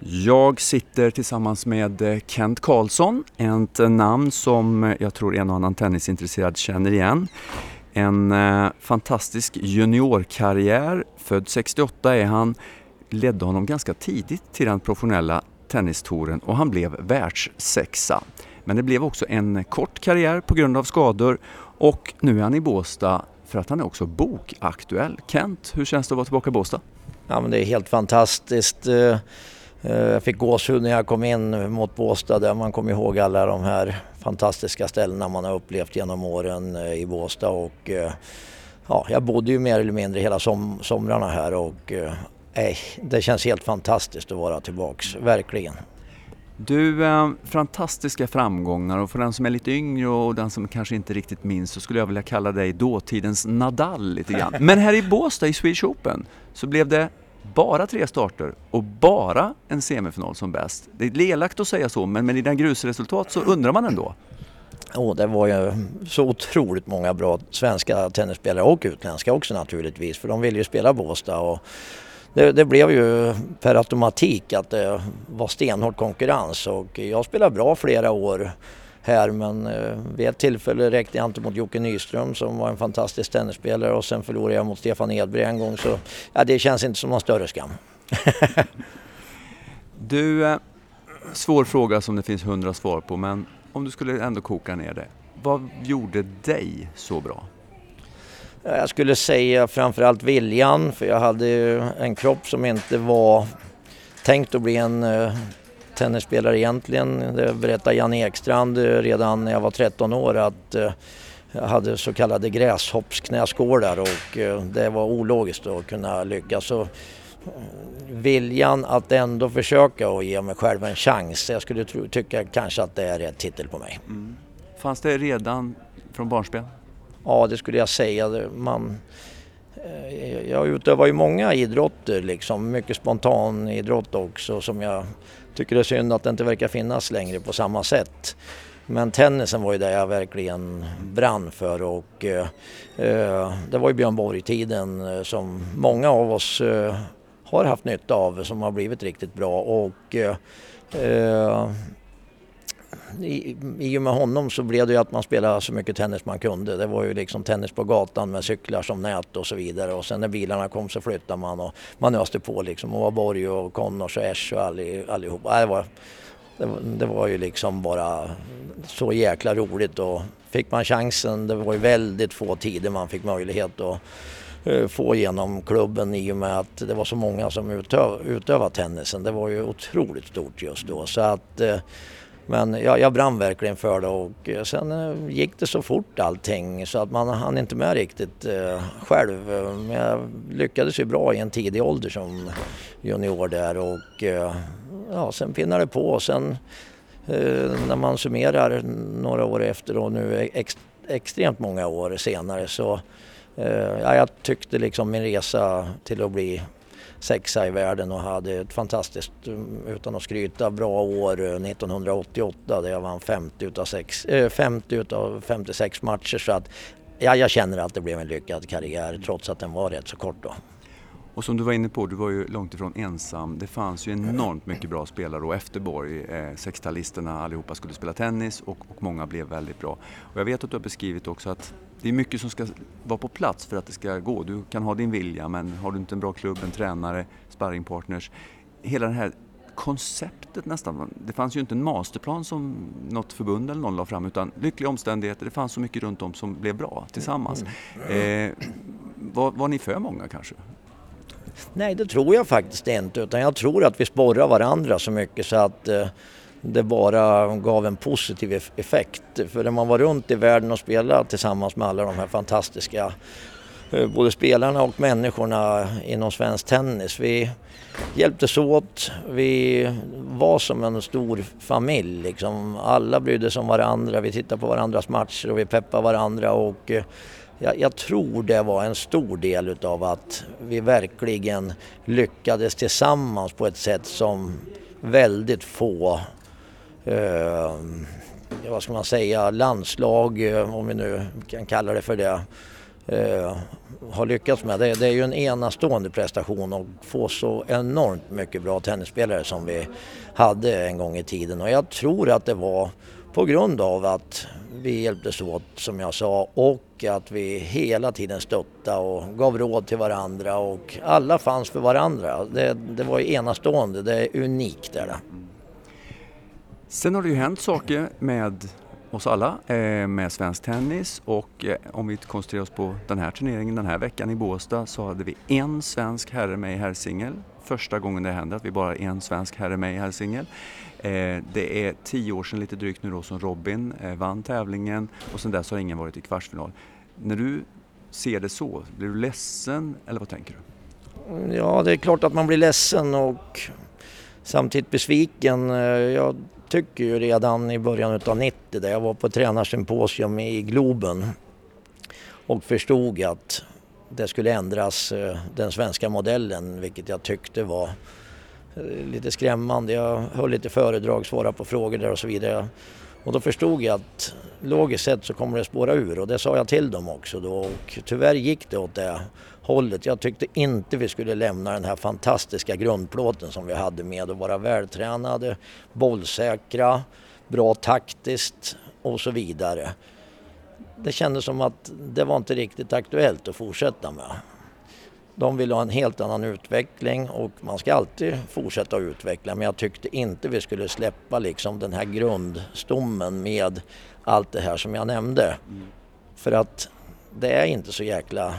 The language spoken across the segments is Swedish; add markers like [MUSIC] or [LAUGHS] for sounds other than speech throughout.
Jag sitter tillsammans med eh, Kent Karlsson, ett eh, namn som eh, jag tror en och annan tennisintresserad känner igen. En fantastisk juniorkarriär, född 68 är han, ledde honom ganska tidigt till den professionella tennistouren och han blev världssexa. Men det blev också en kort karriär på grund av skador och nu är han i Båstad för att han är också bokaktuell. Kent, hur känns det att vara tillbaka i Båstad? Ja, men det är helt fantastiskt. Eh, eh, jag fick gåshud när jag kom in mot Båstad där man kommer ihåg alla de här fantastiska ställena man har upplevt genom åren eh, i Båstad och ja, jag bodde ju mer eller mindre hela som, somrarna här och eh, det känns helt fantastiskt att vara tillbaks, verkligen. Du, eh, fantastiska framgångar och för den som är lite yngre och den som kanske inte riktigt minns så skulle jag vilja kalla dig dåtidens Nadal lite grann. [LAUGHS] Men här i Båstad i Swedish Open så blev det bara tre starter och bara en semifinal som bäst. Det är elakt att säga så men med dina grusresultat så undrar man ändå. Oh, det var ju så otroligt många bra svenska tennisspelare och utländska också naturligtvis för de ville ju spela Båstad. Och det, det, blev ju per automatik att det var stenhård konkurrens och jag spelade bra flera år här men eh, vid ett tillfälle räckte jag inte mot Jocke Nyström som var en fantastisk tennisspelare och sen förlorade jag mot Stefan Edberg en gång så ja, det känns inte som någon större skam. [LAUGHS] du, eh, svår fråga som det finns hundra svar på men om du skulle ändå koka ner det. Vad gjorde dig så bra? Jag skulle säga framförallt viljan för jag hade en kropp som inte var tänkt att bli en uh, tennisspelare egentligen. Det berättade Jan Ekstrand redan när jag var 13 år att uh, jag hade så kallade gräshoppsknäskålar och uh, det var ologiskt att kunna lyckas. Så, viljan att ändå försöka och ge mig själv en chans. Jag skulle tro, tycka kanske att det är rätt titel på mig. Mm. Fanns det redan från barnsben? Ja, det skulle jag säga. Man, eh, Eh, jag utövar ju många idrotter, liksom. mycket spontan idrott också som jag tycker det är synd att det inte verkar finnas längre på samma sätt. Men tennisen var ju det jag verkligen brann för och eh, eh det var ju Björn Borg-tiden eh, som många av oss eh, har haft nytta av som har blivit riktigt bra och eh, i, i och med honom så blev det ju att man spelade så mycket tennis man kunde. Det var ju liksom tennis på gatan med cyklar som nät och så vidare. Och sen när bilarna kom så flyttade man och man öste på liksom. Och var Borg och Connors och Esch och allihopa. Det var, det, var, det var ju liksom bara så jäkla roligt och fick man chansen, det var ju väldigt få tider man fick möjlighet att eh, få genom klubben i och med att det var så många som utöv, utövade tennisen. Det var ju otroligt stort just då. Så att eh, men jag, jag brann verkligen för det och eh, sen eh, gick det så fort allting så att man hann inte med riktigt eh, själv. Men jag lyckades ju bra i en tidig ålder som junior där och eh, ja, sen pinnade det på. Sen eh, när man summerar några år efter och nu ex, extremt många år senare så eh, ja, jag tyckte liksom min resa till att bli sexa i världen och hade ett fantastiskt, mm, utan att skryta, bra år eh, 1988 där jag vann 50 utav, sex, eh, 50 utav 56 matcher. Så att ja, jag känner att det blev en lyckad karriär trots att den var rätt så kort då. Och som du var inne på, du var ju långt ifrån ensam. Det fanns ju enormt mycket bra spelare och efter Borg, eh, sextalisterna allihopa skulle spela tennis och, och, många blev väldigt bra. Och jag vet att du har beskrivit också att det är mycket som ska vara på plats för att det ska gå. Du kan ha din vilja men har du inte en bra klubb, en tränare, sparringpartners. Hela det här konceptet nästan. Det fanns ju inte en masterplan som något förbund eller någon la fram utan lyckliga omständigheter. Det fanns så mycket runt om som blev bra tillsammans. Mm. Eh, var, var ni för många kanske? Nej, det tror jag faktiskt inte. Utan jag tror att vi sporrar varandra så mycket så att eh, det bara gav en positiv effekt. För när man var runt i världen och spelade tillsammans med alla de här fantastiska eh, både spelarna och människorna inom svensk tennis. Vi hjälptes åt, vi var som en stor familj. Liksom. Alla brydde sig om varandra, vi tittade på varandras matcher och vi peppade varandra. Och, eh, jag, jag, tror det var en stor del utav att vi verkligen lyckades tillsammans på ett sätt som väldigt få, eh, vad ska man säga, landslag, eh, om vi nu kan kalla det för det, eh, har lyckats med. Det, det, är ju en enastående prestation att få så enormt mycket bra tennisspelare som vi hade en gång i tiden och jag tror att det var på grund av att vi hjälptes åt som jag sa och att vi hela tiden stöttade och gav råd till varandra och alla fanns för varandra. Det, det var enastående, det är unikt. Där. Sen har det ju hänt saker med oss alla eh, med svensk tennis och eh, om vi koncentrerar oss på den här turneringen den här veckan i Båstad så hade vi en svensk herre med i herrsingel. Första gången det händer att vi bara har en svensk herre med i herrsingel. Eh, det är tio år sedan lite drygt nu då som Robin eh, vann tävlingen och sedan dess har ingen varit i kvartsfinal. När du ser det så, blir du ledsen eller vad tänker du? Ja, det är klart att man blir ledsen och samtidigt besviken. Eh, jag tycker ju redan i början av 90 där jag var på tränarsymposium i Globen och förstod att det skulle ändras, eh, den svenska modellen, vilket jag tyckte var eh, lite skrämmande. Jag höll lite föredrag, svarade på frågor där och så vidare. Och då förstod jag att logiskt sett så kommer det spåra ur och det sa jag till dem också då och tyvärr gick det åt det hållet. Jag tyckte inte vi skulle lämna den här fantastiska grundplåten som vi hade med att vara vältränade, bollsäkra, bra taktiskt och så vidare. Det kändes som att det var inte riktigt aktuellt att fortsätta med. De ville ha en helt annan utveckling och man ska alltid fortsätta att utveckla men jag tyckte inte vi skulle släppa liksom den här grundstommen med allt det här som jag nämnde. Mm. För att det är inte så jäkla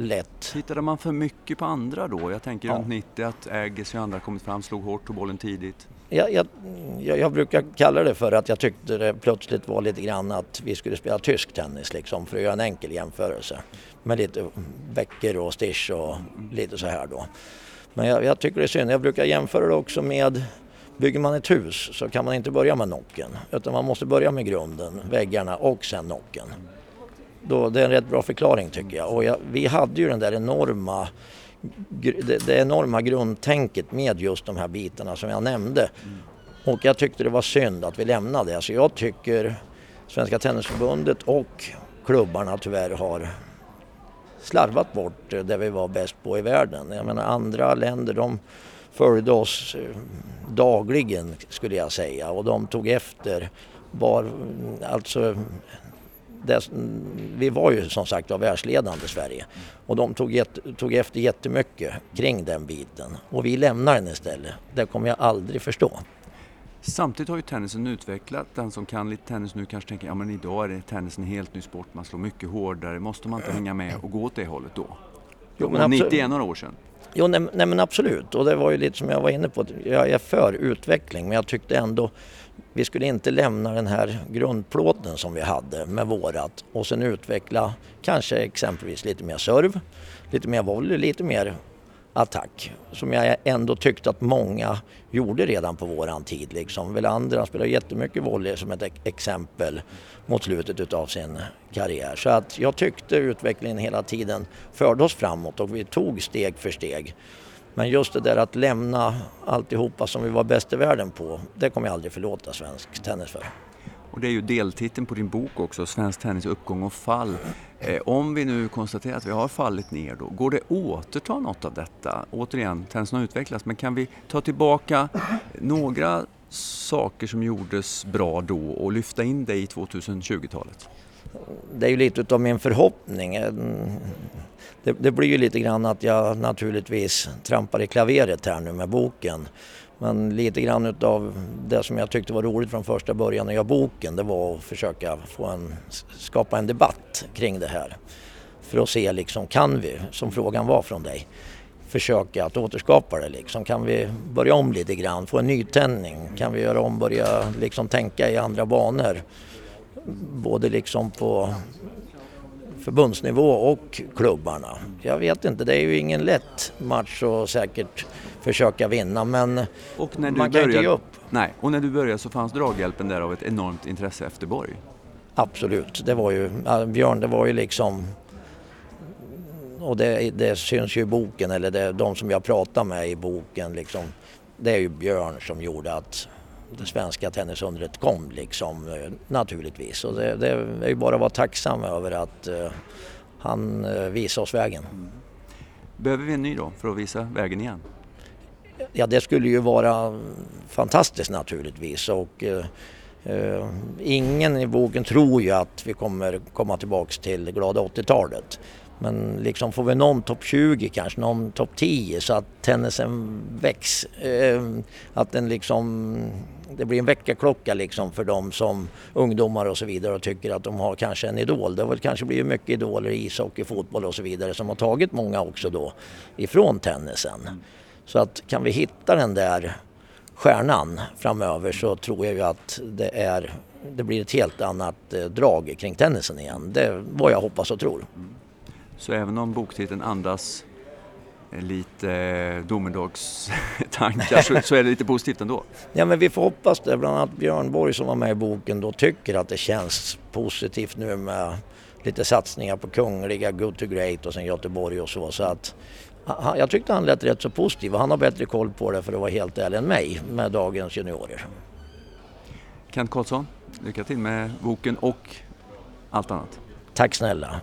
lätt. Tittade man för mycket på andra då? Jag tänker ja. runt 90 att Agassi och andra kommit fram, slog hårt, tog bollen tidigt. Jag, jag, jag, brukar kalla det för att jag tyckte det plötsligt var lite grann att vi skulle spela tysk tennis liksom för att göra en enkel jämförelse. Med lite Becker och Stisch och lite så här då. Men jag, jag tycker det är synd. Jag brukar jämföra det också med Bygger man ett hus så kan man inte börja med nocken utan man måste börja med grunden, väggarna och sen nocken. Då, det är en rätt bra förklaring tycker jag. Och jag, vi hade ju den där enorma det, det enorma grundtänket med just de här bitarna som jag nämnde. Mm. Och jag tyckte det var synd att vi lämnade. Alltså jag tycker Svenska Tennisförbundet och klubbarna tyvärr har slarvat bort det vi var bäst på i världen. Jag menar andra länder de följde oss eh, dagligen skulle jag säga och de tog efter. Var, alltså det, vi var ju som sagt var världsledande Sverige och de tog, jätte, tog efter jättemycket kring den biten och vi lämnar den istället. Det kommer jag aldrig förstå. Samtidigt har ju tennisen utvecklat. Den som kan lite tennis nu kanske tänker ja men idag är det tennisen en helt ny sport, man slår mycket hårdare. Måste man inte hänga med och gå åt det hållet då? Jo, men 91 några år sedan. Jo, nej, nej, men absolut. Och det var ju lite som jag var inne på. Jag är för utveckling men jag tyckte ändå vi skulle inte lämna den här grundplåten som vi hade med vårat och sen utveckla kanske exempelvis lite mer serv, lite mer volley, lite mer attack. Som jag ändå tyckte att många gjorde redan på våran tid. Liksom. Velander spelade jättemycket volley som ett exempel mot slutet utav sin karriär. Så att jag tyckte utvecklingen hela tiden förde oss framåt och vi tog steg för steg. Men just det där att lämna alltihopa som vi var bäst i världen på, det kommer jag aldrig förlåta svensk tennis för. Och det är ju deltiteln på din bok också, Svensk tennis uppgång och fall. Eh, om vi nu konstaterar att vi har fallit ner då, går det att återta något av detta? Återigen, tennisen har utvecklats, men kan vi ta tillbaka några saker som gjordes bra då och lyfta in det i 2020-talet? Det är ju lite av min förhoppning det, det, blir ju lite grann att jag naturligtvis trampar i klaveret här nu med boken. Men lite grann utav det som jag tyckte var roligt från första början när jag boken det var att försöka få en, skapa en debatt kring det här. För att se liksom, kan vi, som frågan var från dig, försöka att återskapa det liksom? Kan vi börja om lite grann, få en nytändning? Kan vi göra om, börja liksom tänka i andra banor? Både liksom på förbundsnivå och klubbarna. Jag vet inte, det är ju ingen lätt match att säkert försöka vinna men och när du man kan började, inte ge upp. Nej, och när du började så fanns draghjälpen där av ett enormt intresse efter Borg? Absolut, det var ju, Björn det var ju liksom och det, det syns ju i boken, eller det, de som jag pratar med i boken liksom, det är ju Björn som gjorde att det svenska tennisundret kom liksom eh, naturligtvis. Och det, det är ju bara att vara tacksam över att, eh, han eh, visade oss vägen. Behöver vi en ny då för att visa vägen igen? Ja, det skulle ju vara fantastiskt naturligtvis och eh, ingen i boken tror ju att vi kommer komma tillbaks till glada 80-talet. Men liksom får vi någon topp 20 kanske, någon topp 10 så att tennisen väcks. Eh, att den liksom, det blir en väckarklocka liksom för de som ungdomar och så vidare och tycker att de har kanske en idol. Det har väl kanske blivit mycket idoler i ishockey, fotboll och så vidare som har tagit många också då ifrån tennisen. Så att kan vi hitta den där stjärnan framöver så tror jag ju att det, är, det blir ett helt annat eh, drag kring tennisen igen. Det är vad jag hoppas och tror. Så även om boktiteln andas eh, lite eh, domedagstankar så, så är det lite positivt ändå? Ja men vi får hoppas det. Bland annat Björn Borg som var med i boken då tycker att det känns positivt nu med lite satsningar på Kungliga, Good to Great och sen Göteborg och så. så att, han- jag tyckte han lät rätt så positiv och han har bättre koll på det för att vara helt ärlig än mig med dagens juniorer. Kent Karlsson, lycka till med boken och allt annat. Tack snälla.